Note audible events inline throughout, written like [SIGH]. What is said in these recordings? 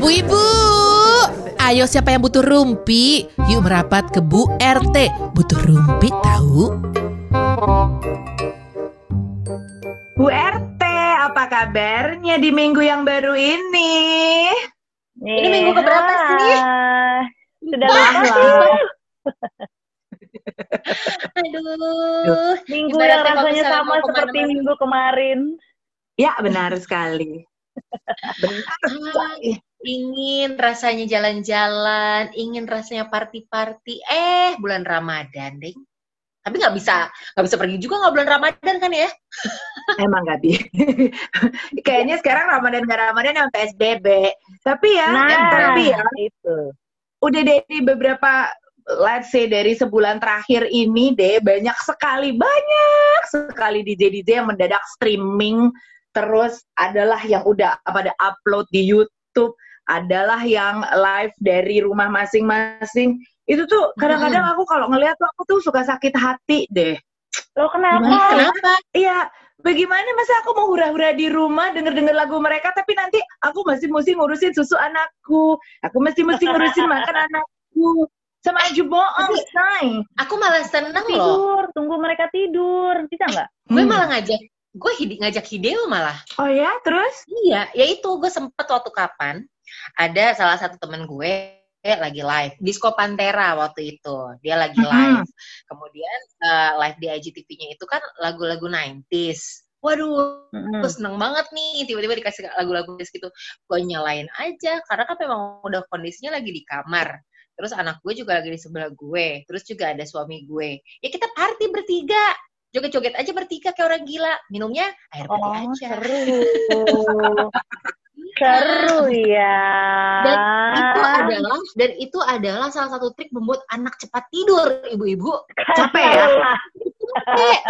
Bu Ibu, ayo siapa yang butuh rumpi? Yuk merapat ke Bu RT. Butuh rumpi tahu? Bu RT, apa kabarnya di minggu yang baru ini? Ini minggu keberapa sih? Sudah lama. [LAUGHS] Aduh. Minggu yang rasanya sama seperti minggu kemarin. Ya, benar sekali. Ah, ingin rasanya jalan-jalan, ingin rasanya party-party. Eh, bulan Ramadan, deh. Tapi nggak bisa, nggak bisa pergi juga nggak bulan Ramadan kan ya? Emang gak bi. [LAUGHS] Kayaknya sekarang Ramadan gak Ramadan yang PSBB. Tapi ya, Nah, tapi ya, itu. udah dari beberapa let's say dari sebulan terakhir ini deh banyak sekali banyak sekali DJ DJ yang mendadak streaming terus adalah yang udah pada upload di YouTube adalah yang live dari rumah masing-masing itu tuh kadang-kadang aku kalau ngeliat tuh aku tuh suka sakit hati deh Lo kenapa? Kenapa? Iya, bagaimana masa aku mau hura-hura di rumah denger-denger lagu mereka tapi nanti aku masih mesti ngurusin susu anakku, aku masih mesti ngurusin makan [LAUGHS] anakku. Sama aja bohong. Aku malah seneng loh. Tidur, tunggu mereka tidur. Bisa nggak? Gue Hmm. malah ngajak, gue hidi- ngajak Hideo malah. Oh ya, terus? Iya, ya itu gue sempet waktu kapan ada salah satu temen gue lagi live Disco Pantera waktu itu dia lagi Mhm. live. Kemudian eh, live di IGTV-nya itu kan lagu-lagu 90s waduh gue seneng banget nih tiba-tiba dikasih lagu-lagu gitu. Gue nyalain aja karena kan memang udah kondisinya lagi di kamar. Terus anak gue juga lagi di sebelah gue terus juga ada suami gue. Ya kita party bertiga joget-joget aja bertiga kayak orang gila minumnya air putih Oh, aja seru. [LAUGHS] seru ya. dan itu adalah dan itu adalah salah satu trik membuat anak cepat tidur ibu-ibu Capek ya? capek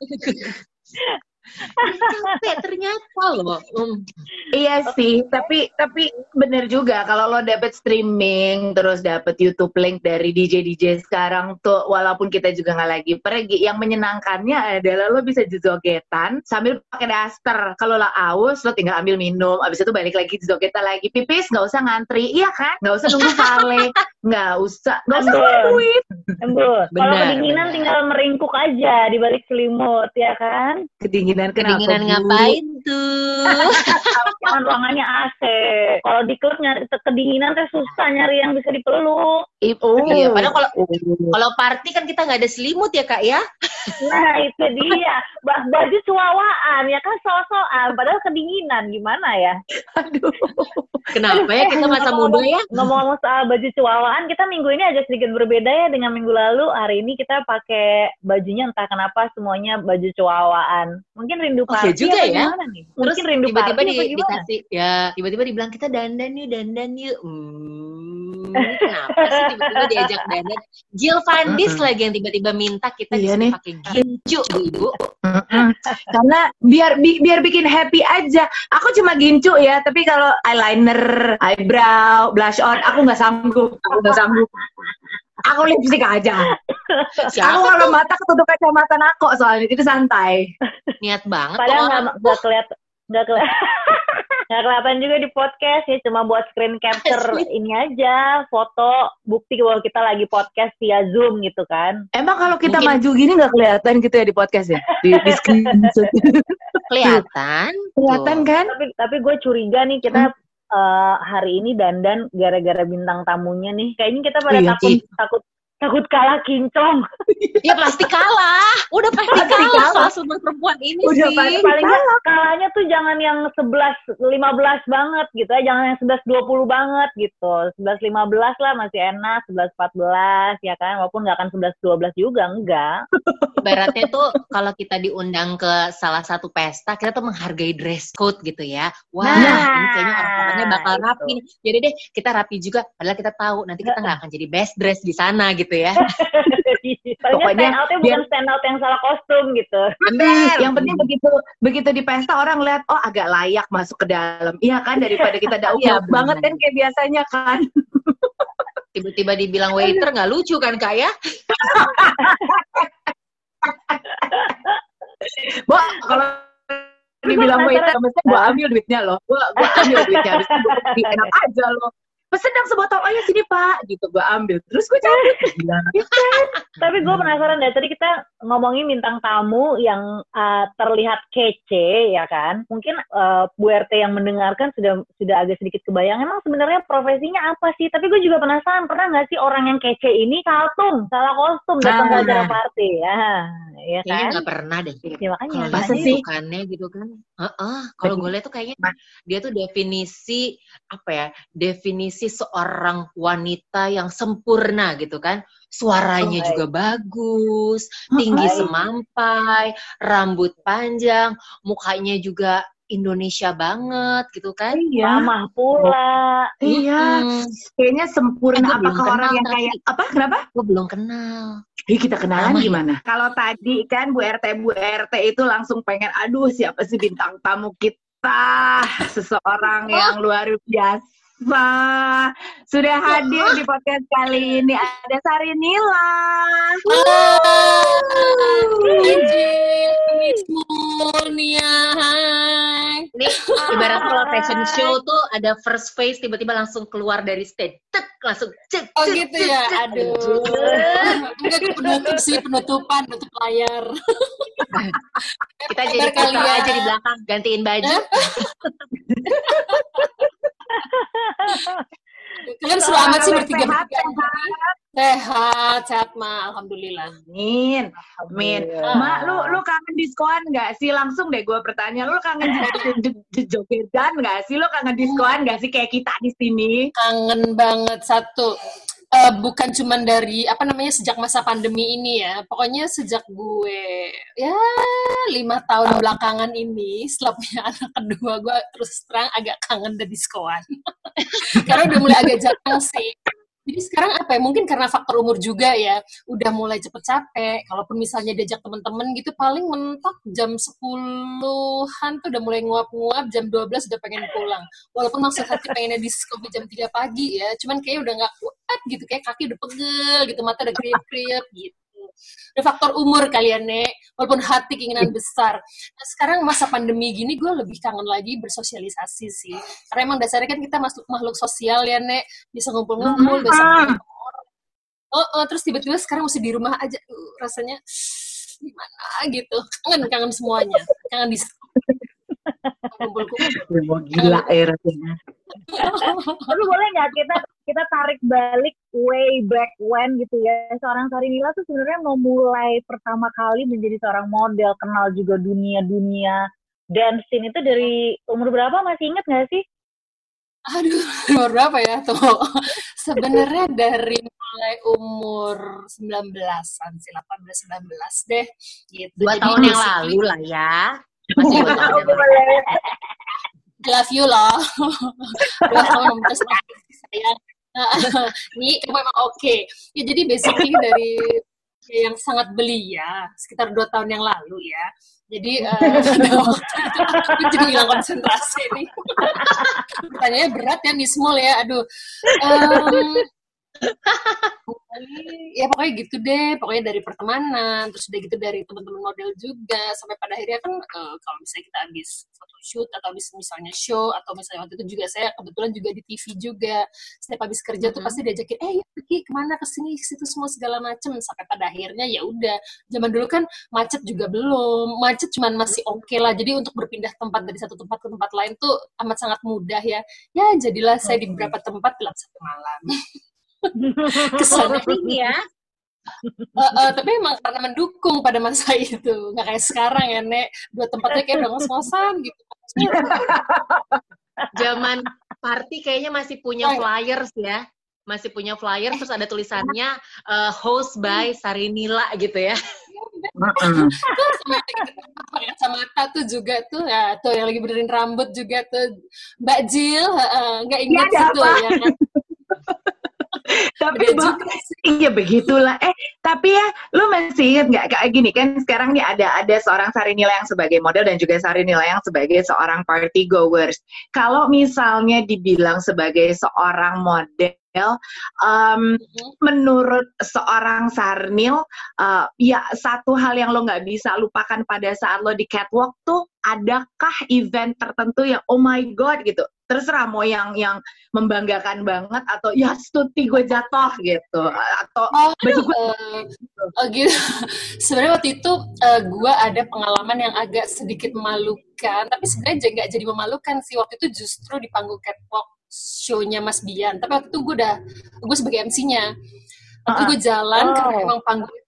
[LAUGHS] capek ternyata loh Hmm. Iya sih, tapi tapi bener juga kalau lo dapet streaming terus dapet YouTube link dari DJ DJ sekarang tuh walaupun kita juga nggak lagi pergi, yang menyenangkannya adalah lo bisa jogetan sambil pakai daster. Kalau lo aus, lo tinggal ambil minum, abis itu balik lagi jogetan lagi. Pipis nggak usah ngantri, iya kan? Nggak usah nunggu vale, nggak usah, nggak usah keluar duit. Kalau kedinginan tinggal meringkuk aja di balik selimut ya kan? Kedinginan kenapa? kedinginan Bu? ngapain tuh [LAUGHS] Jangan ruangannya AC. Kalau di klub nyari kedinginan teh susah nyari yang bisa dipeluk. Oh. Iya, padahal kalau- kalau party kan kita nggak ada selimut ya kak ya Nah itu dia. Bah baju cuawaan ya kan so-soan. Padahal kedinginan gimana ya? Aduh. kenapa ya kita masa muda ya Ngomong-ngomong soal baju cuawaan, kita minggu ini agak sedikit berbeda ya dengan minggu lalu. Hari ini kita pakai bajunya entah kenapa semuanya baju cuawaan. Mungkin rindu Oh, iya party juga apa ya. gimana nih? terus Mungkin rindu tiba-tiba party di, dikasih ya tiba-tiba dibilang kita dandan yuk dandan yuk hmm, kenapa sih tiba-tiba diajak dandan Jill Van Dis Mm-mm. lagi yang tiba-tiba minta kita Iya disuruh nih. pakai gincu bu ibu Mm-mm. Karena biar bi- biar bikin happy aja. Aku cuma gincu ya, tapi kalau eyeliner, eyebrow, blush on, aku nggak sanggup. Aku nggak sanggup. Aku lipstick aja. Aku siapa kalau tuh mata ketutup kacamata nako soalnya itu santai. niat banget Padahal nggak nggak kelihatan nggak kelihatan [LAUGHS] nggak kelihatan juga di podcast ya cuma buat screen capture Asli. ini aja foto bukti bahwa kita lagi podcast via zoom gitu kan Emang kalau kita Mungkin- maju gini nggak kelihatan gitu ya di podcast ya? Di, di screenshot. [LAUGHS] kelihatan kelihatan kan? tapi tapi gue curiga nih kita eh, hari ini dandan gara-gara bintang tamunya nih. Kayaknya kita pada Iya, takut takut takut kalah kinclong. [LAUGHS] Ya pasti kalah. Udah pasti Pasti kalah kalah. soal semua perempuan ini Udah sih. pasti paling nggak kalahnya tuh jangan yang 11 15 banget gitu ya. Jangan yang 11 20 banget gitu. 11 15 lah masih enak. 11 14 ya kan? Walaupun nggak akan 11 12 juga enggak Ibaratnya tuh kalau kita diundang ke salah satu pesta, kita tuh menghargai dress code gitu ya. Wah, Nah, ini kayaknya orang-orangnya bakal itu. rapi. Jadi deh, kita rapi juga. Padahal kita tahu nanti kita nggak akan jadi best dress di sana gitu ya. [LAUGHS] Palingnya Pokoknya stand outnya biar- bukan stand out yang salah kostum gitu. Bener. Yang penting begitu begitu di pesta orang lihat oh agak layak masuk ke dalam. Iya kan daripada kita [LAUGHS] dauk Iya, banget kan kayak biasanya kan. [LAUGHS] Tiba-tiba dibilang waiter nggak lucu kan kak ya? Bo, kalau Dia gua bilang waiter, mesti gue ambil duitnya loh. Gue gue ambil duitnya. Habis itu pergi, enak aja loh. Pesen dong sebotol, oh ya sini pak. Gitu gue ambil. Terus gue cabut. Gila. [LAUGHS] Tapi gue penasaran deh, tadi kita ngomongin bintang tamu yang uh, terlihat kece, ya kan? Mungkin uh, Bu RT yang mendengarkan sudah sudah agak sedikit kebayang. Emang sebenarnya profesinya apa sih? Tapi gue juga penasaran, pernah nggak sih orang yang kece ini saltung, salah kostum datang ke Nah. acara party? Ya, ya Kayaknya kan? nggak pernah deh. Ya makanya. Kalau Masa lihat sih? bentukannya gitu kan. Heeh, kalau gue lihat tuh kayaknya dia tuh definisi apa ya? Definisi seorang wanita yang sempurna gitu kan. Suaranya Oh, juga bagus, tinggi Baik. semampai, rambut panjang, mukanya juga Indonesia banget gitu kan. Iya. Ramah pula. Iya. Kayaknya Eh, sempurna. belum Apakah orang yang kayak apa? Kenapa? Gue belum kenal. Ih, kita kenalan Lama ya? gimana? Kalau tadi kan Bu RT Bu RT itu langsung pengen aduh siapa sih bintang tamu kita? Seseorang yang luar biasa. Sudah hadir di podcast kali ini ada Sari Nila. Miss Munia, hai. Ini ibarat kalau fashion show tuh ada first face tiba-tiba langsung keluar dari stage. Tek, langsung cek. Oh gitu ya, aduh. Enggak penutup sih, penutupan, penutup layar. Kita jadi puter kalian? aja di belakang, gantiin baju. [LAUGHS] Kalian selamat sih bertiga sehat, bertiga. Sehat, sehat ma, alhamdulillah. Amin. Amin. Mak, lu lu kangen diskon nggak sih? Langsung deh gue bertanya, lu kangen jogetan nggak sih? Lu kangen diskon nggak sih kayak kita di sini? Kangen banget satu. Eh, bukan cuman dari apa namanya sejak masa pandemi ini ya, pokoknya sejak gue ya lima tahun belakangan ini setelah punya [LAUGHS] anak kedua gue terus terang agak kangen dan diskoan [LAUGHS] karena udah mulai agak jarang sih. Jadi sekarang apa ya? Mungkin karena faktor umur juga ya, udah mulai cepet capek. Kalaupun misalnya diajak temen-temen gitu, paling mentok jam 10-an tuh udah mulai nguap-nguap, jam 12 udah pengen pulang. Walaupun maksud hati pengennya diskon jam 3 pagi ya, cuman kayaknya udah nggak kuat gitu, kayak kaki udah pegel gitu, mata udah kriep-kriep gitu. Ada faktor umur kalian, Nek. Walaupun hati keinginan besar. Nah, sekarang masa pandemi gini, gue lebih kangen lagi bersosialisasi sih. Karena emang dasarnya kan kita masuk makhluk sosial ya, Nek. Bisa ngumpul-ngumpul, bisa ketemu orang. Oh, oh, terus tiba-tiba sekarang masih di rumah aja. Uh, rasanya gimana gitu. Kangen, kangen semuanya. Kangen di kumpul-kumpul. Gila ya rasanya. Tapi boleh nggak kita kita tarik balik way back when gitu ya. Seorang Sarinila tuh sebenarnya mau mulai pertama kali menjadi seorang model, kenal juga dunia-dunia dance scene itu dari umur berapa masih inget nggak sih? Aduh, [LAUGHS] umur berapa ya tuh? Sebenarnya dari mulai umur 19-an sih, 18-19 deh. Gitu. Dua Jadi tahun yang lalu lah ya. Masih. [LAUGHS] Boleh. I love you loh. Dua tahun terus sayang. Nih, kamu emang oke. Ya, jadi basically dari yang sangat belia, sekitar dua tahun yang lalu ya. Jadi, eh, aku [LAUGHS] [LAUGHS] jadi hilang konsentrasi nih. Pertanyaannya berat ya, Miss Mul ya. Aduh. Em, ya pokoknya gitu deh. Pokoknya dari pertemanan terus udah gitu dari teman-teman model juga. Sampai pada akhirnya kan eh, kalau misalnya kita habis foto shoot atau habis misalnya show atau misalnya waktu itu juga saya kebetulan juga di TV juga. Setiap habis kerja tuh Mhm. pasti diajakin eh yuk pergi ke mana? Ke sini ke situ semua segala macem. Sampai pada akhirnya ya udah. Zaman dulu kan macet juga belum. Macet cuman masih oke lah. Jadi untuk berpindah tempat dari satu tempat ke tempat lain tuh amat sangat mudah ya. Ya jadilah saya di beberapa tempat dalam satu malam [LAUGHS] kesannya Ini ya. Eh, eh, tapi emang karena mendukung pada masa [LAUGHS] itu nggak kayak sekarang ya nek dua tempatnya kayak udah ngos-ngosan gitu [LAUGHS] Zaman party kayaknya masih punya flyers ya. Masih punya flyer terus ada tulisannya eh, host by Sarinila gitu ya. Pakai [LAUGHS] kacamata tuh juga tuh ya tuh yang lagi benerin rambut juga tuh Mbak Jill nggak ingat ada situ apa? ya kan tapi Bang, iya begitulah. Eh, tapi ya, lu masih inget nggak kayak gini kan? Sekarang nih ada ada seorang Sarinila yang sebagai model dan juga Sarinila yang sebagai seorang party goers. Kalau misalnya dibilang sebagai seorang model, um, menurut seorang Sarnil, uh, ya satu hal yang lo nggak bisa lupakan pada saat lo di catwalk tuh, adakah event tertentu yang oh my god gitu, terserah mau yang yang membanggakan banget atau ya stuti gue jatuh gitu, atau Oh, baju gue eh, oh gitu. [LAUGHS] Sebenarnya waktu itu eh, gue ada pengalaman yang agak sedikit memalukan, tapi sebenarnya nggak jadi memalukan sih. Waktu itu justru di panggung catwalk show-nya Mas Bian. Tapi waktu itu gue udah, gue sebagai MC-nya. Waktu Ah, gue jalan, Oh. karena emang panggung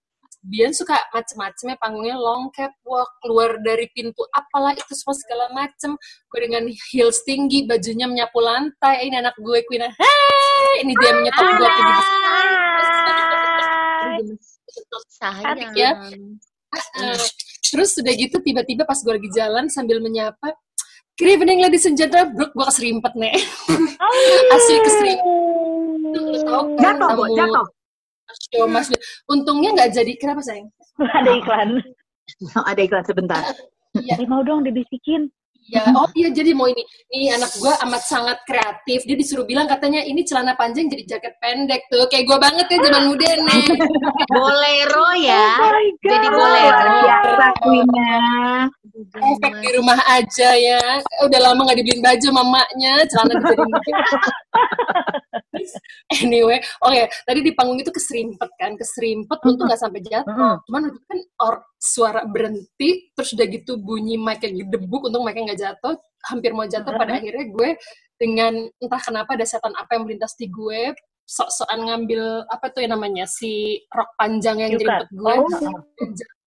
Bian suka macem-macem ya panggungnya long catwalk, keluar dari pintu apalah itu semua segala macem. Gue dengan heels tinggi, bajunya menyapu lantai. Ini anak gue Queen. Hei, ini dia menyetop gue ke gigi Hai. Sayang. ya. Eh, terus udah gitu tiba-tiba pas gue lagi jalan sambil menyapa Good evening ladies and gentlemen, Brooke gue keserimpet nih. Asli keserimpet. Kan jatuh, jatuh. Show Mas Bian. Untungnya nggak jadi, kenapa sayang? [LAUGHS] Ada iklan. Oh, [LAUGHS] ada iklan sebentar. Iya, Eh, mau dong dibisikin. iya. Oh iya jadi mau ini. Nih anak gue amat sangat kreatif. Dia disuruh bilang katanya ini celana panjang jadi jaket pendek tuh. Kayak gue banget ya zaman muda nih. [LAUGHS] Bolero ya. Oh. Jadi bolero. biasa, Queen-nya. Efek di rumah aja ya. Udah lama nggak dibeliin baju mamanya, celana dijadiin [LAUGHS] Anyway, oke, tadi di panggung itu keserimpet kan, keserimpet untung nggak sampai jatuh. Mm-mm. Cuman waktu itu kan or, suara berhenti, terus udah gitu bunyi mic yang gedebuk, untung mic nggak jatuh, hampir mau jatuh. Pada akhirnya gue dengan entah kenapa ada setan apa yang melintas di gue, sok-sokan ngambil apa tuh yang namanya si rok panjang yang nyerimpet gue. Oh.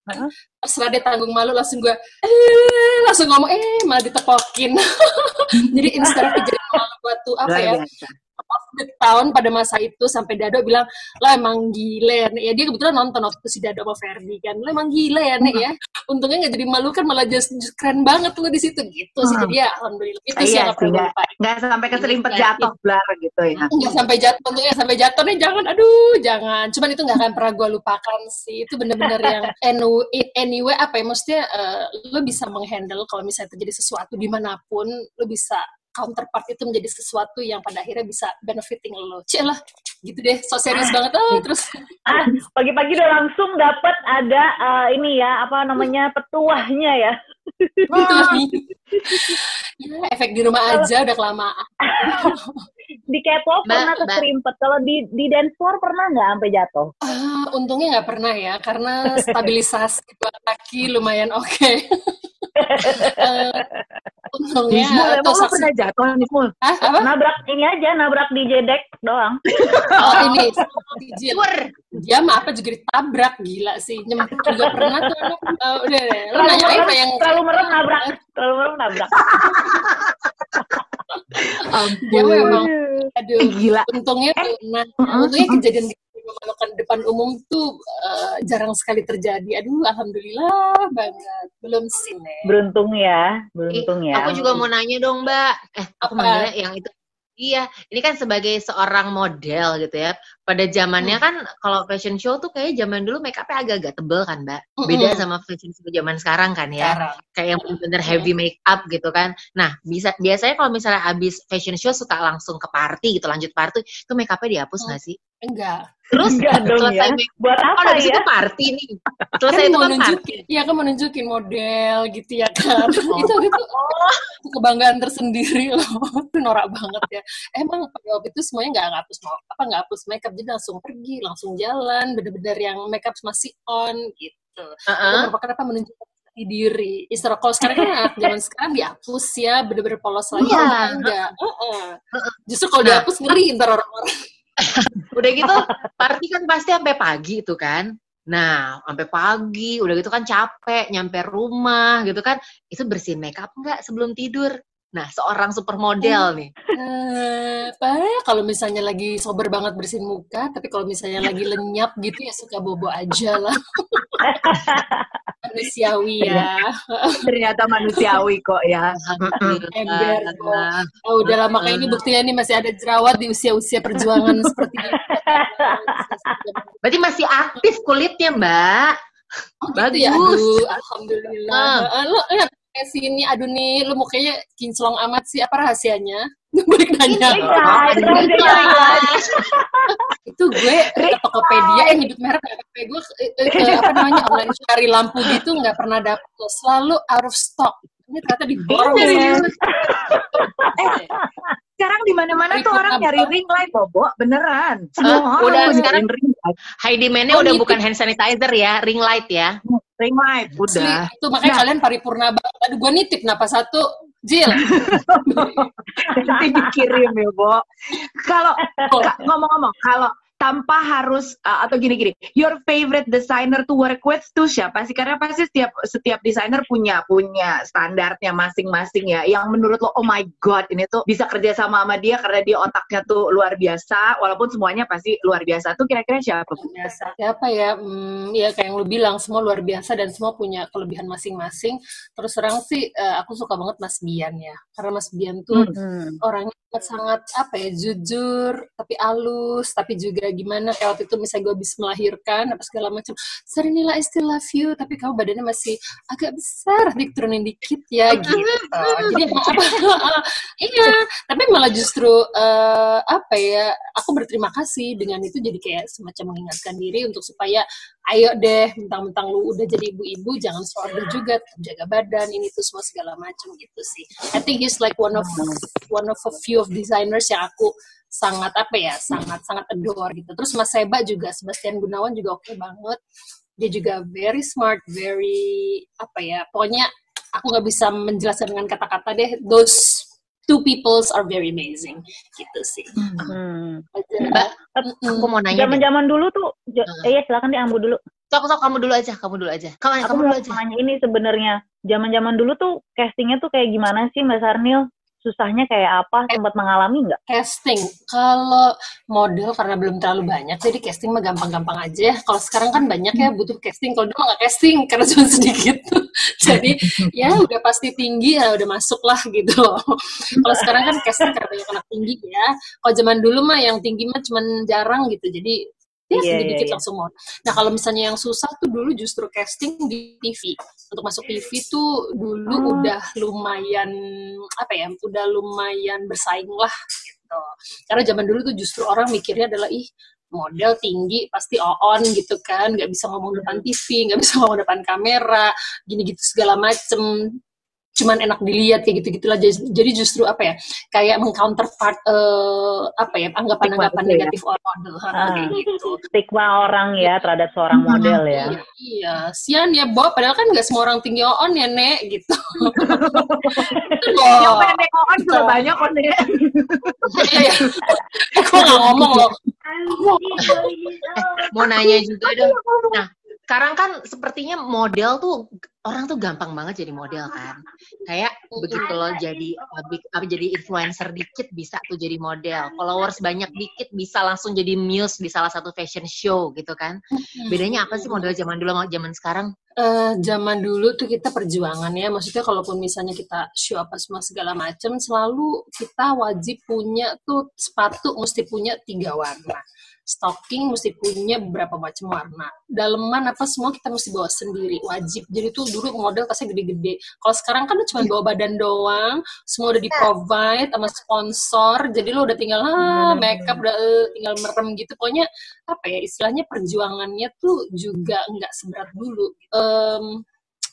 Dan terserah dia tanggung malu langsung gue eh langsung ngomong eh malah ditepokin [LAUGHS] jadi instead of kejadian malu gue tuh apa ya. Of the town pada masa itu sampai Dado bilang lo emang gile ya Nek." ya dia kebetulan nonton waktu si Dado sama Ferdi kan. Lo emang gile ya Nek ya. Untungnya nggak jadi malu kan malah just, just keren banget lo di situ. Gitu sih. Hmm. jadi ya alhamdulillah. Itu sih Iya yang sih, perlu nggak- sampai keserimpet Iya, jatuh blar gitu ya. nggak sampai jatuh untungnya sampai jatuh. Nih jangan aduh jangan. Cuman itu nggak akan pernah gue lupakan sih. Itu bener-bener yang anyway, apa ya maksudnya eh, lo bisa menghandle kalau misalnya terjadi sesuatu di mana pun lo bisa counterpart itu menjadi sesuatu yang pada akhirnya bisa benefiting lo. Cih lah gitu deh. So serius banget. Ah terus. Ah, pagi-pagi udah langsung dapat ada eh, ini ya, apa namanya, petuahnya ya. gitu ya efek di rumah aja udah kelamaan. [LAUGHS] Di catwalk Mbak, pernah keserimpet. Kalau di di dance floor pernah nggak sampai jatuh? Ah, untungnya nggak pernah ya karena stabilisasi dua kaki lumayan oke. Eh, untungnya Nismul, atau emang saksi pernah jatuh, Nismul? Hah, apa Nabrak ini aja, nabrak DJ deck doang. Oh ini. Sur. Dia mah apa juga ditabrak gila sih. Nyempet juga pernah tuh anak. Eh, udah deh. Lu Terlalu nanya merem, apa yang terlalu merem nabrak. Terlalu merem nabrak. [LAUGHS] dia mah emang Eh, aduh. gila. Untungnya tuh, nah, Mm-mm. untungnya kejadian di memalukan depan umum tuh eh, jarang sekali terjadi. Aduh, alhamdulillah banget. Belum sih, Nek. Beruntung ya, beruntung Ih, ya. Aku juga mau nanya dong, Mbak. Eh, aku Apa? manggilnya yang itu. Iya, ini kan sebagai seorang model gitu ya. Pada zamannya kan kalau fashion show tuh kayak zaman dulu make up-nya agak-agak tebel kan, Mbak. Beda Mm-mm. sama fashion show zaman sekarang kan ya. Sekarang. Kayak yang bener-bener heavy make up gitu kan. Nah, bisa biasanya kalau misalnya abis fashion show suka langsung ke party gitu, lanjut party, itu make up-nya dihapus Hmm. nggak sih? Enggak. Terus Enggak dong selesai ya. make Buat Oh, apa habis ya? itu party nih. Selesai kan itu kan party. nunjukin, iya kan mau nunjukin model gitu ya kan. [LAUGHS] itu itu oh, kebanggaan tersendiri loh. [LAUGHS] itu norak banget ya. Emang waktu itu semuanya nggak ngapus mau apa nggak hapus makeup jadi langsung pergi, langsung jalan, bener-bener yang makeup masih on gitu. Heeh. Itu merupakan apa menunjukkan diri. Istilah kalau sekarang kan zaman sekarang dihapus ya, bener-bener polos lagi. Iya. Kalau enggak, Heeh. Justru kalau Nah. dihapus ngeri ntar orang-orang. [LAUGHS] Udah gitu, party kan pasti sampai pagi itu kan. Nah, sampai pagi, udah gitu kan capek, nyampe rumah gitu kan. Itu bersihin makeup nggak sebelum tidur? Nah, seorang supermodel nih. Eh, apa ya, kalau misalnya lagi sober banget bersihin muka, tapi kalau misalnya lagi lenyap gitu ya suka bobo aja lah. [LAUGHS] Manusiawi ya. Ternyata manusiawi kok ya. Ember kok. Oh, udah lama kayak ini buktinya nih masih ada jerawat di usia-usia perjuangan [LAUGHS] seperti ini. Berarti masih aktif kulitnya, Mbak. Oh, gitu Bagus. ya, aduh, alhamdulillah. Ah. Eh, Lo ya kayak sini, aduh nih, lu mukanya kinclong amat sih. Apa rahasianya? Balik nanya. Itu gue ke Tokopedia yang nyebut merek apa gue eh, eh, apa [LAUGHS] namanya online cari lampu gitu nggak pernah dapet selalu out of stock ini ternyata diborong ya. Eh, sekarang di mana-mana tuh Ikut orang nyari ring light, Bobo. Beneran. Semua Eh, orang udah tuh sekarang- ring light. High demand-nya Oh, udah nitip. bukan hand sanitizer ya, ring light ya. Ring light, udah. itu makanya Nah. kalian paripurna banget aduh gue nitip napa satu Jil [LAUGHS] Nanti dikirim ya, Bo. Kalau ngomong-ngomong, kalau tanpa harus uh, atau gini-gini, your favorite designer to work with tuh siapa sih? Karena pasti setiap setiap desainer punya punya standarnya masing-masing ya. Yang menurut lo, oh my god, ini tuh bisa kerja sama sama dia karena dia otaknya tuh luar biasa. Walaupun semuanya pasti luar biasa. Tuh kira-kira siapa? biasa siapa ya hmm, ya kayak yang lu bilang semua luar biasa dan semua punya kelebihan masing-masing terus terang sih eh, aku suka banget Mas Bian ya karena Mas Bian tuh Hmm. orangnya sangat apa ya jujur tapi halus tapi juga gimana kayak waktu itu misalnya gue habis melahirkan apa segala macam. Serinila I still love you tapi kamu badannya masih agak besar diturunin dikit ya gitu. jadi emang apa iya tapi malah justru eh, apa ya aku berterima kasih dengan itu jadi kayak semacam mengingatkan diri untuk supaya ayo deh mentang-mentang lu udah jadi ibu-ibu jangan seorang juga tetap jaga badan ini tuh semua segala macam gitu sih. I think he's like one of one of a few of designers yang aku sangat apa ya sangat sangat adore gitu terus Mas Seba juga Sebastian Gunawan juga oke banget dia juga very smart very apa ya pokoknya aku nggak bisa menjelaskan dengan kata-kata deh those two peoples are very amazing gitu sih Hmm. Mbak, aku mau nanya. Zaman-zaman dulu tuh, Heeh. eh ya silakan deh Ambu dulu. Sok, sok, kamu dulu aja, kamu dulu aja. Kamu, Aku kamu mau dulu aja. nanya ini sebenarnya. Zaman-zaman dulu tuh castingnya tuh kayak gimana sih Mbak Sarnil? Susahnya kayak apa? Sempat mengalami nggak? casting kalau model karena belum terlalu banyak jadi casting mah gampang-gampang aja ya. kalau sekarang kan banyak ya butuh casting kalau dulu nggak casting [LAUGHS] karena cuma sedikit jadi ya udah pasti tinggi ya udah masuk lah gitu loh kalau sekarang kan casting karena banyak anak tinggi ya kalau zaman dulu mah yang tinggi mah cuma jarang gitu jadi ya Iya, sedikit iya, iya. langsung mau nah kalau misalnya yang susah tuh dulu justru casting di TV untuk masuk TV tuh dulu Oh. udah lumayan apa ya udah lumayan bersaing lah gitu. Karena zaman dulu tuh justru orang mikirnya adalah ih model tinggi pasti on gitu kan. Nggak bisa ngomong depan TV nggak bisa ngomong depan kamera gini gitu segala macem cuman enak dilihat kayak gitu gitulah jadi jadi justru apa ya kayak mengcounterpart eh, apa ya anggapan-anggapan gitu ya. negatif orang model ha, Ah. kayak gitu Stigma orang ya terhadap seorang model ya. Iya, iya, sian ya Bob. Padahal kan nggak semua orang tinggi on ya Nek gitu. [LAUGHS] Itu loh. Yang pendek on juga banyak kok nih. Iya, iya. Aku nggak ngomong loh. Mau nanya juga dong. Nah, sekarang kan sepertinya model tuh orang tuh gampang banget jadi model kan. Kayak begitu loh jadi public- apa jadi influencer dikit bisa tuh jadi model. Followers banyak dikit bisa langsung jadi muse di salah satu fashion show gitu kan. Bedanya apa sih model zaman dulu sama zaman sekarang? Eh, zaman dulu tuh kita perjuangan ya. Maksudnya kalaupun misalnya kita show apa semua segala macam, selalu kita wajib punya tuh sepatu mesti punya tiga warna. Stocking mesti punya beberapa macam warna. Daleman apa semua kita mesti bawa sendiri, wajib. Jadi tuh dulu model tasnya gede-gede. Kalau sekarang kan cuma bawa badan doang, semua udah di provide sama sponsor. Jadi lo udah tinggal ah, makeup udah eh, tinggal merem gitu. Pokoknya apa ya istilahnya perjuangannya tuh juga nggak seberat dulu. Em,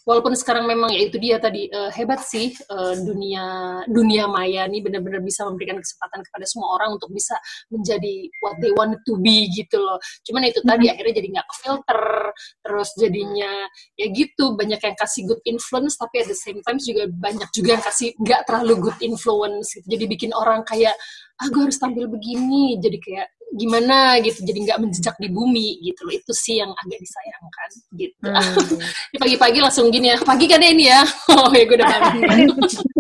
walaupun sekarang memang ya itu dia tadi eh, hebat sih eh, dunia dunia maya nih benar-benar bisa memberikan kesempatan kepada semua orang untuk bisa menjadi what they want to be gitu loh. Cuman itu tadi akhirnya jadi nggak filter terus jadinya ya gitu banyak yang kasih good influence tapi at the same time juga banyak juga yang kasih nggak terlalu good influence gitu. jadi bikin orang kayak ah gue harus tampil begini jadi kayak gimana gitu jadi nggak menjejak di bumi gitu loh itu sih yang agak disayangkan gitu Hmm. [LAUGHS] Ini pagi-pagi langsung gini ya pagi kan ya ini ya [LAUGHS] oh ya gue udah bangun [LAUGHS]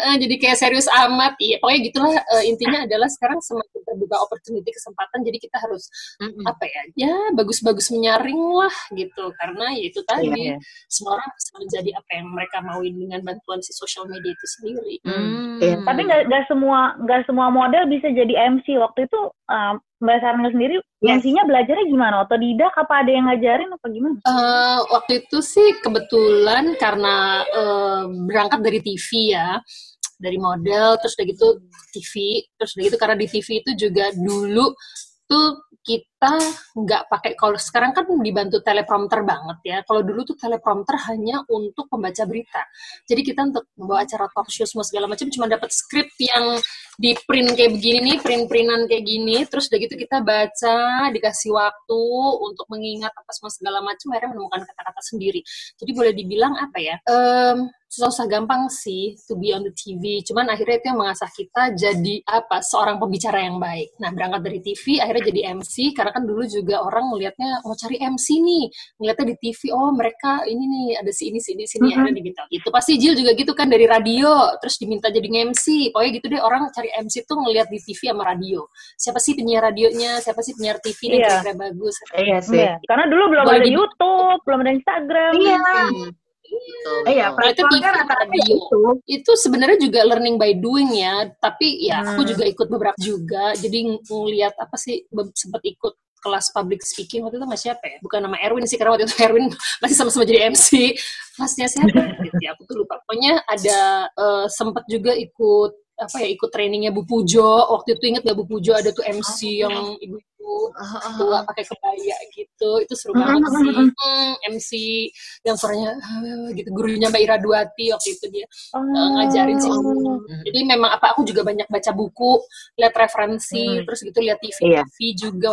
Eh, jadi kayak serius amat iya pokoknya gitulah eh, intinya adalah sekarang semakin terbuka opportunity kesempatan jadi kita harus Mm-mm. apa ya ya bagus-bagus menyaring lah gitu karena ya itu tadi Iya, iya. semua orang bisa menjadi apa yang mereka mauin dengan bantuan si social media itu sendiri Hmm. Iya. Tapi nggak semua nggak semua model bisa jadi MC. Waktu itu um, Mbak Sarna sendiri Yes. MC-nya belajarnya gimana? Otodidak apa ada yang ngajarin apa gimana? Eh, waktu itu sih kebetulan karena eh, berangkat dari TV ya, dari model, terus udah gitu TV, terus udah gitu karena di TV itu juga dulu tuh kita nggak pakai kalau sekarang kan dibantu teleprompter banget ya. Kalau dulu tuh teleprompter hanya untuk pembaca berita. Jadi kita untuk membawa acara talk show semua segala macam cuma dapat skrip yang di print kayak begini nih, print-printan kayak gini, terus udah gitu kita baca, dikasih waktu untuk mengingat apa semua segala macam, akhirnya menemukan kata-kata sendiri. Jadi boleh dibilang apa ya? Em, susah-susah gampang sih to be on the TV. Cuman akhirnya itu yang mengasah kita jadi apa? Seorang pembicara yang baik. Nah, berangkat dari TV akhirnya jadi MC karena kan dulu juga orang melihatnya mau cari MC nih. Ngeliatnya di TV, oh mereka ini nih ada si ini si ini sini akhirnya diminta. Itu pasti Jill juga gitu kan dari radio terus diminta jadi MC. Pokoknya gitu deh orang cari MC tuh ngeliat di TV sama radio. Siapa sih penyiar radionya, siapa sih penyiar TV yang Iya. kira-kira bagus. Iya sih. Iya. Karena dulu belum Boleh ada di- YouTube, belum ada Instagram. Iya. Hmm. Betul, Iya, betul. platformnya TV, rata-rata itu. itu sebenarnya juga learning by doing ya. Tapi ya aku Hmm. juga ikut beberapa juga. Jadi ng- ngeliat apa sih sempat ikut kelas public speaking waktu itu sama siapa ya? Bukan nama Erwin sih karena waktu itu [LAUGHS] Erwin masih sama-sama jadi MC kelasnya siapa gitu ya aku tuh lupa. Pokoknya ada eh, sempat juga ikut apa ya ikut trainingnya Bu Pujo. Waktu itu inget gak Bu Pujo? Ada tuh MC yang Ah, ah, tua pakai kebaya gitu itu seru banget sih mm, Hmm, MC yang suaranya ah, gitu gurunya Mbak Ira Duati waktu itu dia Oh. eh, ngajarin sih Hmm. jadi memang apa aku juga banyak baca buku lihat referensi Hmm. terus gitu lihat TV Iya. TV juga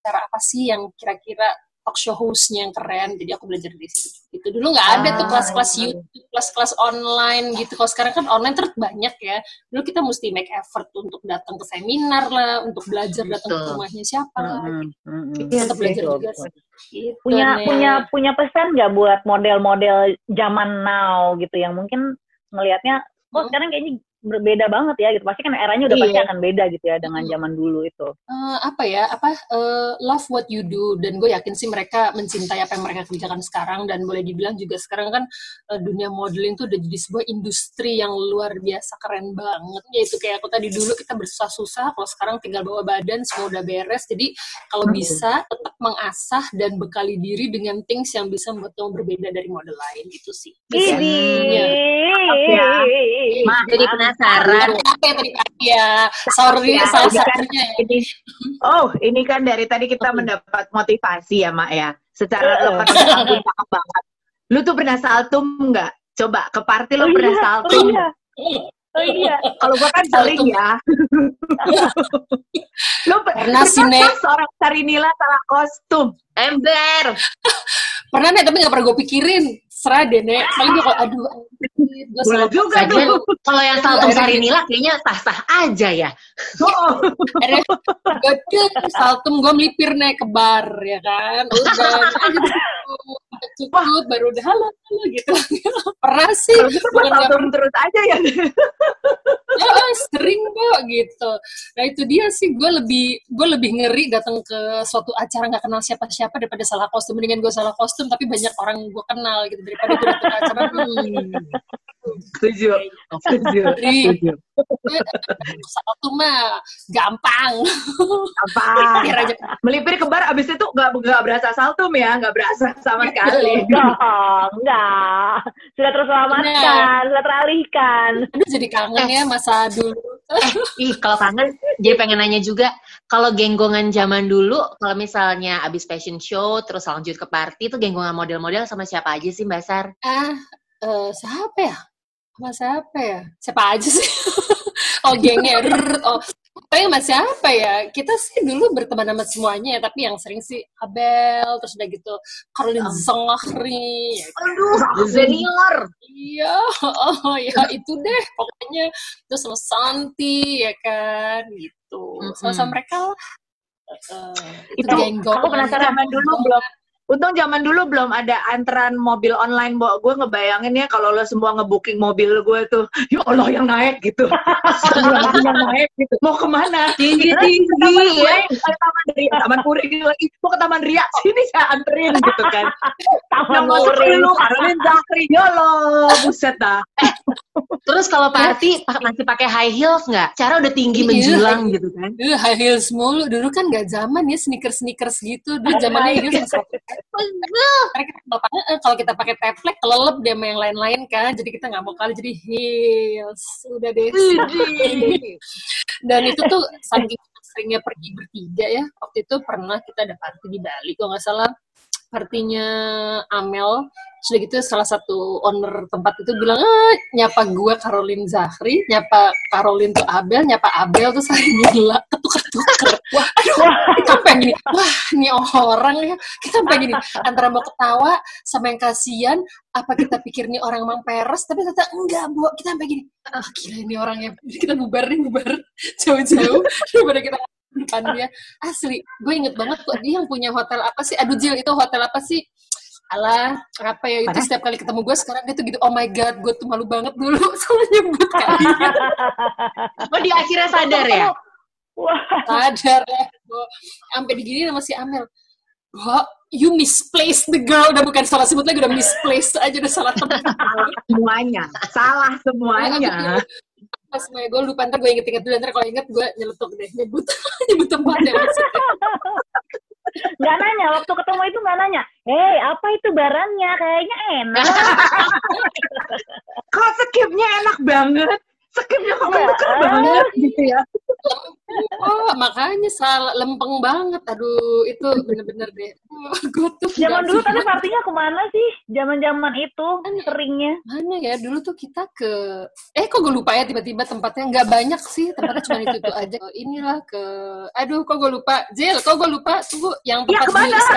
cara apa sih yang kira-kira talk show hostnya yang keren jadi aku belajar dari situ itu dulu nggak ada tuh Ah, kelas-kelas iya. YouTube kelas-kelas online gitu kalau sekarang kan online terus banyak ya dulu kita mesti make effort untuk datang ke seminar lah untuk belajar datang ke rumahnya siapa lah Mm-mm, mm-mm. Iya tetap sih. belajar juga sih Gitu, Punya Nek. punya punya pesan nggak buat model-model zaman now gitu yang mungkin ngelihatnya kok Hmm. sekarang kayaknya berbeda banget ya gitu. Pasti kan eranya udah pasti Iya. akan beda gitu ya dengan Hmm. zaman dulu itu. Eh, apa ya apa eh, love what you do dan gue yakin sih mereka mencintai apa yang mereka kerjakan sekarang dan boleh dibilang juga sekarang kan eh, dunia modeling tuh udah jadi sebuah industri yang luar biasa keren banget yaitu kayak aku tadi dulu kita bersusah-susah kalau sekarang tinggal bawa badan semua udah beres jadi kalau Hmm. bisa tetap mengasah dan bekali diri dengan things yang bisa membuat kamu berbeda dari model lain gitu sih Ini. Iya. ya. Jadi penasaran. ya tadi pagi ya sorry Ya, salah ini kan- satunya ya. ini oh ini kan dari tadi kita mendapat motivasi ya mak ya secara lo kan cakep banget lu tuh pernah saltum nggak coba ke party lo Oh pernah iya, oh saltum iya. Oh iya. kalau gua kan sering Saltum. ya [LAUGHS] lu per- Pernah kan seorang Sarinila salah kostum Ember. pernah nih tapi nggak pernah gue pikirin serah deh nek. Paling gue kalau aduh gue salah juga tuh. [LAUGHS] Kalau yang saltum Sarinila kayaknya sah-sah aja ya. Oh, gue tuh saltum gue melipir nih ke bar ya kan? Udah cukup baru udah halo halo gitu [LAUGHS] pernah sih gitu bukan nggak saltum terus aja ya [LAUGHS] Ya, sering kok gitu. Nah itu dia sih gue lebih gue lebih ngeri datang ke suatu acara nggak kenal siapa-siapa daripada salah kostum. Mendingan gue salah kostum tapi banyak orang gue kenal gitu daripada gue datang ke acara. Hmm, setuju setuju setuju salah tuh mah gampang. aja melipir ke bar abis itu nggak nggak berasa saltum ya nggak berasa sama sekali Enggak, enggak. Sudah terselamatkan, sudah teralihkan. Aduh jadi kangen ya masa dulu. Ih, kalau kangen, jadi pengen nanya juga, kalau genggongan zaman dulu, kalau misalnya abis fashion show, terus lanjut ke party, itu genggongan model-model sama siapa aja sih, Mbak Sar? Ah, eh, siapa ya? Sama siapa ya? Siapa aja sih? [LAUGHS] oh, gengnya. Oh, tapi sama siapa ya? Kita sih dulu berteman sama semuanya ya, tapi yang sering sih Abel, terus udah gitu Caroline Zongahri. Ya, Aduh, senior. iya, oh ya itu deh pokoknya. Terus sama Santi, ya kan, gitu. Sama-sama mereka lah. Eh, Itu genggongan. aku penasaran. dulu belum Untung zaman dulu belum ada antrean mobil online, Bo. Gue ngebayangin ya kalau lo semua ngebooking mobil gue tuh, [LAUGHS] ya Allah yang naik gitu. [LAUGHS] Semua yang naik gitu. Mau ke mana? Tinggi Taman tinggi ya. Puri, ke Taman Ria, Taman Puri lagi. Mau ke Taman Ria, sini saya anterin gitu kan. [LAUGHS] Taman Yang masuk Puri. lu, Zakri. Ya Allah, buset dah. Terus kalau party pa- masih pakai high heels nggak? Cara udah tinggi Iya. menjulang gitu kan? Dulu high heels mulu. Dulu kan nggak zaman ya sneakers-sneakers gitu. Dulu zamannya heels Karena kalau pakai, eh, kalau kita pakai teplek kelelep dia sama yang lain-lain kan. Jadi kita nggak mau kalah jadi heels. Udah deh. Dan itu tuh saking seringnya pergi bertiga ya. Waktu itu pernah kita ada party di Bali. Kalau nggak salah partinya Amel. Sudah gitu salah satu owner tempat itu bilang, eh, nyapa gue Caroline Zahri, nyapa Caroline tuh Abel, nyapa Abel tuh saya gila, [LAUGHS] ketuk-ketuk. Wah, aduh, kita sampai gini, wah ini orang ya, kita sampai gini, antara mau ketawa sama yang kasihan, apa kita pikir nih orang emang peres, tapi ternyata enggak, Bu, kita sampai gini, ah gila ini orangnya, kita bubar nih, bubar, [LAUGHS] jauh-jauh, daripada kita depan dia, asli, gue inget banget kok, dia yang punya hotel apa sih, aduh Jil, itu hotel apa sih, Alah, apa ya itu setiap kali ketemu gue sekarang dia tuh gitu, oh my god, gue tuh malu banget dulu [LAUGHS] soalnya nyebut kalian. [LAUGHS] Oh di akhirnya sadar ya? Wah, sadar ya Bo. sampai digini sama si Amel Bo, you misplaced the girl udah bukan salah sebut lagi udah misplaced aja udah salah tempat Semuanya. Salah semuanya. Pas semuanya gue lupa ntar gue inget-inget dulu ntar kalau inget gue nyeletuk deh nyebut [LAUGHS] nyebut tempatnya maksudnya [LAUGHS] nggak nanya waktu ketemu itu nggak nanya, hei apa itu barangnya kayaknya enak. [LAUGHS] Kok skipnya enak banget. Skipnya kok Iya. mendekat banget gitu ya. oh makanya salah lempeng banget aduh itu bener-bener deh gue tuh Zaman dulu bisa. partinya ke mana sih? Zaman-zaman itu seringnya. mana ya dulu tuh kita ke eh kok gue lupa ya tiba-tiba tempatnya nggak banyak sih tempatnya cuma itu itu aja Oh, [LAUGHS] inilah ke aduh kok gue lupa Jil kok gue lupa tunggu yang Ya, tempat di ke mana? [LAUGHS]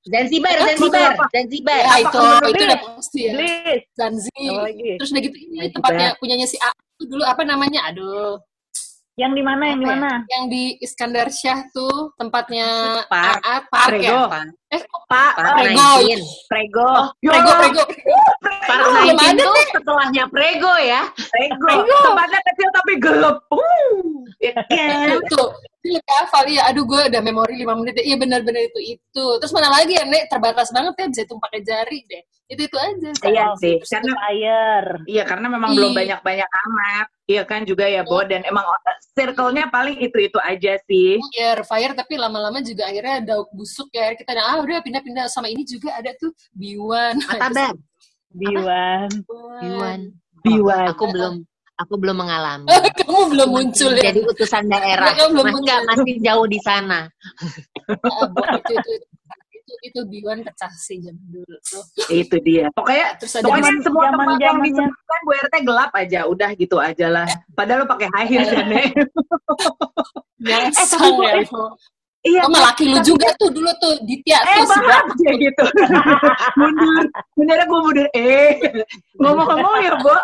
Zanzibar, Zanzibar, Zanzibar. ya itu itu udah pasti ya Iblis. Zanzi Apa lagi? terus udah gitu ini Zanzibar. tempatnya punyanya si A itu dulu apa namanya aduh Yang di mana? Yang di ya? mana? yang di Iskandar Syah tuh tempatnya Park. Aat Park ya Prego. eh kok Pak, Prego. 19. Prego. Ya Prego Allah, Prego Oh, belum 19 ada tuh setelahnya Prego ya. Prego. Tempatnya kecil tapi gelap. Uh, ya kan? tuh itu lebih hafal ya aduh gue udah memori 5 menit iya benar-benar itu itu terus mana lagi ya nek terbatas banget ya bisa hitung pakai jari deh itu itu aja Iya Oh, sih, Terus karena Fire. Iya karena memang belum Iya. banyak-banyak amat. Iya kan juga ya Bo dan emang uh, circle-nya paling itu-itu aja sih. ya fire tapi lama-lama juga akhirnya dauk busuk ya kita ah udah pindah-pindah sama ini juga ada tuh biwan Matabar. [LAUGHS] Biwan. Biwan. Biwan. Aku belum aku belum mengalami. [LAUGHS] kamu belum muncul ya Jadi utusan daerah. Mereka belum Mas enggak, masih jauh di sana. Bo, itu, itu, itu, itu, itu biwan pecah sih zaman dulu tuh Itu dia. Pokoknya terus ada pokoknya Zaman- semua tempat yang disebutkan Bu RT gelap aja. Udah gitu aja lah. Padahal lo pakai high heels kan, Nek. tapi ya eh, Bo. Iya. Oh, laki lu juga tuh dulu tuh Ditya Eh, tuh si maaf ya gitu. [LAUGHS] mundur. Benernya gue mundur. Eh, ngomong-ngomong ya, Bo.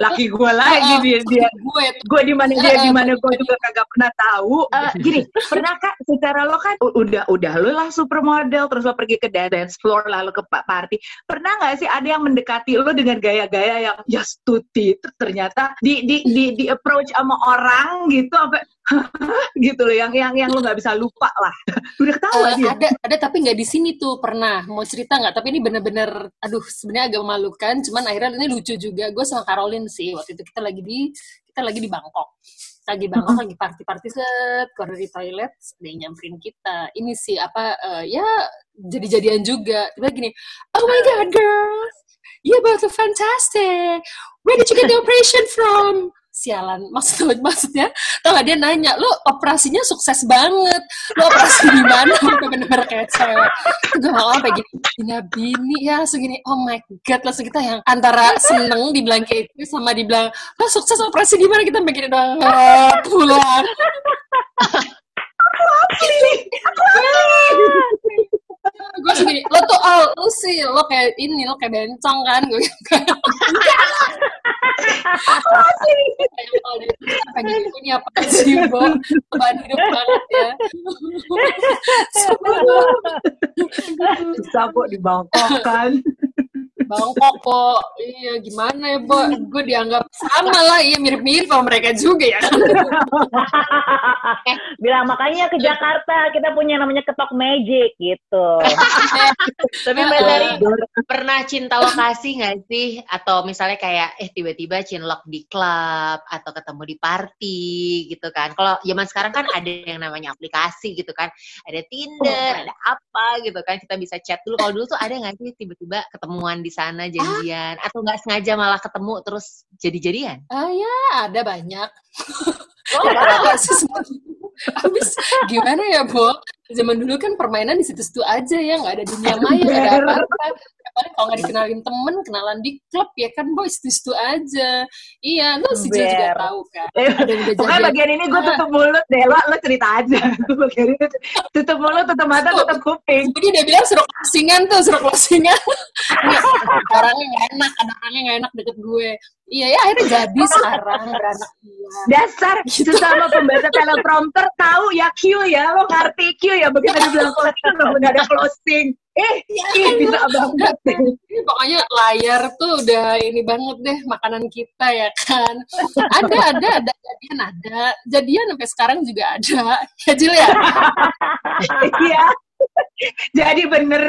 Laki gue lagi dia dia gue gue di mana dia di Eh, mana gue juga kagak pernah tahu. Eh, gini, pernah kak secara lo kan udah udah lo lah supermodel terus lo pergi ke dance floor lalu ke pa- party. Pernah nggak sih ada yang mendekati lo dengan gaya-gaya yang ya stuti Terus ternyata di di di di approach sama orang gitu sampai [LAUGHS] gitu loh yang yang yang lo nggak bisa lupa lah. [LAUGHS] udah ketawa Eh, dia. ada ada tapi nggak di sini tuh pernah. Mau cerita nggak? Tapi ini bener-bener aduh sebenarnya agak memalukan. Cuman akhirnya ini lucu juga. Gue sama Caroline sih waktu itu kita lagi di kita lagi di Bangkok. Lagi di Bangkok lagi party-party set keluar dari toilet ada yang nyamperin kita. Ini sih apa eh, ya jadi-jadian juga. Tiba gini oh my god girls you both are fantastic. Where did you get the operation from sialan. [LAUGHS] Maksud maksudnya tau gak dia nanya lo operasinya sukses banget. Lo operasi di mana? [LAUGHS] Bener-bener kayak cewek. Gue mau apa gini bina bini ya langsung gini oh my god langsung kita yang antara seneng dibilang kayak itu sama dibilang lo sukses operasi di mana? Kita begini doang. "Ah, pulang. Gue langsung gini lo tuh oh lo sih lo kayak ini lo kayak bencong kan? Gue gitu. Kayak, oh, dia- sampai lagi ini apa sih, Bo? Beban hidup banget ya. Bisa kok di Bangkok kan. Bangkok kok. Iya, gimana ya, Bo? Gue dianggap sama lah, iya mirip-mirip sama mereka juga ya. [LAUGHS] Bilang makanya ke Jakarta kita punya namanya ketok magic gitu. [LAUGHS] Tapi Mbak Tari [LAUGHS] pernah cinta lokasi nggak sih? Atau misalnya kayak eh tiba-tiba cinlok di klub atau ketemu di party gitu kan? Kalau zaman sekarang kan ada yang namanya aplikasi gitu kan? Ada Tinder, ada apa gitu kan? Kita bisa chat dulu. Kalau dulu tuh ada nggak sih tiba-tiba ketemuan di sana janjian atau nggak sengaja malah ketemu terus jadi-jadian? Ah ya, ada banyak. Oh. [LAUGHS] Habis gimana ya, Bo? Zaman dulu kan permainan di situ-situ aja ya, nggak ada dunia [LAUGHS] maya, nggak ada apa-apa. Paling kalau nggak dikenalin temen, kenalan di klub ya kan, Bo, situ-situ aja. Iya, lu si Jo juga tahu kan. Eh, Ada Pokoknya bagian ini gue tutup mulut deh, lo, lo cerita aja. [LAUGHS] bagian ini tutup mulut, tutup mata, tutup kuping. Jadi dia bilang suruh closingan tuh, suruh closingan. [LAUGHS] Orangnya nggak enak, ada orangnya nggak enak deket gue. Iya ya, akhirnya jadi [LAUGHS] sekarang beranak. Dasar sesama pembaca teleprompter tahu ya Q ya, lo ngerti Q ya. Begitu dibilang closing, lo ada closing. Eh, ih, bisa banget deh. Pokoknya layar tuh udah ini banget deh makanan kita ya kan. Ada, ada, ada jadian ada. Jadian sampai sekarang juga ada. [LAUGHS] Ya Jil ya? [LAUGHS] Iya. [LAUGHS] Jadi bener.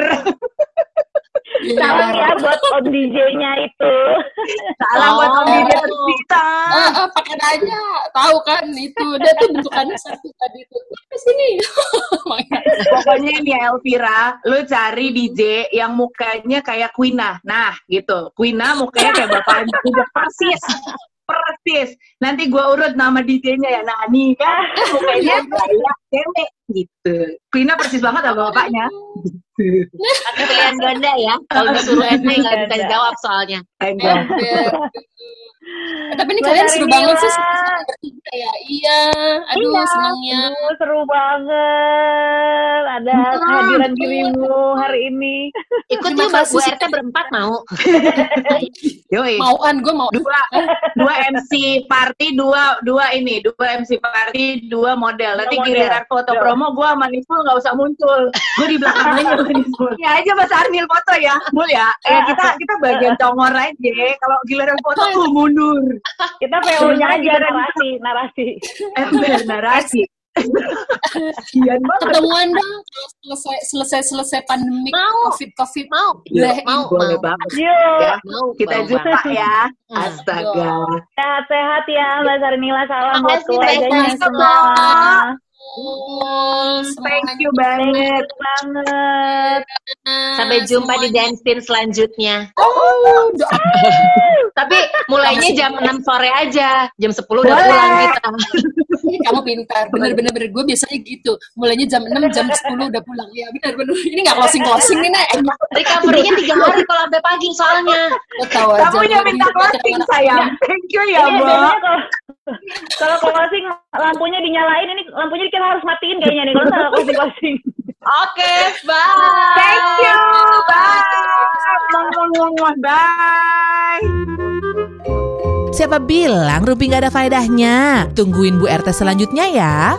Salam ya buat Om DJ-nya itu. Salah buat Om Oh. Didi tersisa. Ah, ah, pakai aja. Tahu kan itu. Dia tuh bentukannya satu tadi tuh. Ke sini. [LAUGHS] Pokoknya nih Elvira, lu cari DJ yang mukanya kayak Quina. Nah, gitu. Quina mukanya kayak bapak udah [LAUGHS] persis. Persis. Nanti gua urut nama DJ-nya ya. Nah, nih kan mukanya kayak cewek gitu. Quina persis banget sama bapaknya. Atau pilihan ganda ya? Kalau [LAUGHS] disuruh SD nggak bisa dijawab soalnya. Enggak. Eh, tapi ini Mbak kalian seru banget sih bertiga ya. Iya. Aduh, Iya, senangnya. aduh, seru banget. Ada Hmm, kehadiran betul. dirimu hari ini. Ikut yuk Bu Siti. RT berempat mau. [LAUGHS] Yoi. Mauan gue mau. Dua, dua MC party, dua dua ini, dua MC party, dua model. Nanti model. giliran foto promo gue sama Niful nggak usah muncul. Gue di belakang aja. [LAUGHS] Ya aja Mas Arnil foto ya, Mul ya. Ya kita kita bagian [LAUGHS] congor aja. Kalau giliran foto tuh mundur. Kita PO-nya aja narasi, narasi. ember narasi. Kian banget. Ketemuan dong selesai selesai selesai pandemi Mau. covid covid Mau. Boleh, mau, Boleh mau. banget. Yuk, Ya, Mau, kita mau, jumpa ya. Hmm. Astaga. sehat-sehat ya Mbak Sarnila. Salam buat keluarganya semua. Thank you banget. banget. Sampai jumpa di dance scene selanjutnya. Oh. [LAUGHS] Tapi mulainya jam 6 sore aja. Jam 10 udah pulang kita. Kamu pintar, bener-bener bener. Gue biasanya gitu. Mulainya jam 6, jam 10 udah pulang. Ya bener-bener. Ini gak closing-closing nih, Nek. [LAUGHS] Recovery-nya 3 hari kalau sampai pagi soalnya. Kamu yang minta closing sayang. Thank you ya, Ini Bo. Kalau kalau closing lampunya dinyalain ini lampunya kita harus matiin kayaknya nih kalau salah closing closing. Oke, bye. Thank you. Bye. Bye. Siapa bilang Ruby nggak ada faedahnya? Tungguin Bu RT selanjutnya ya.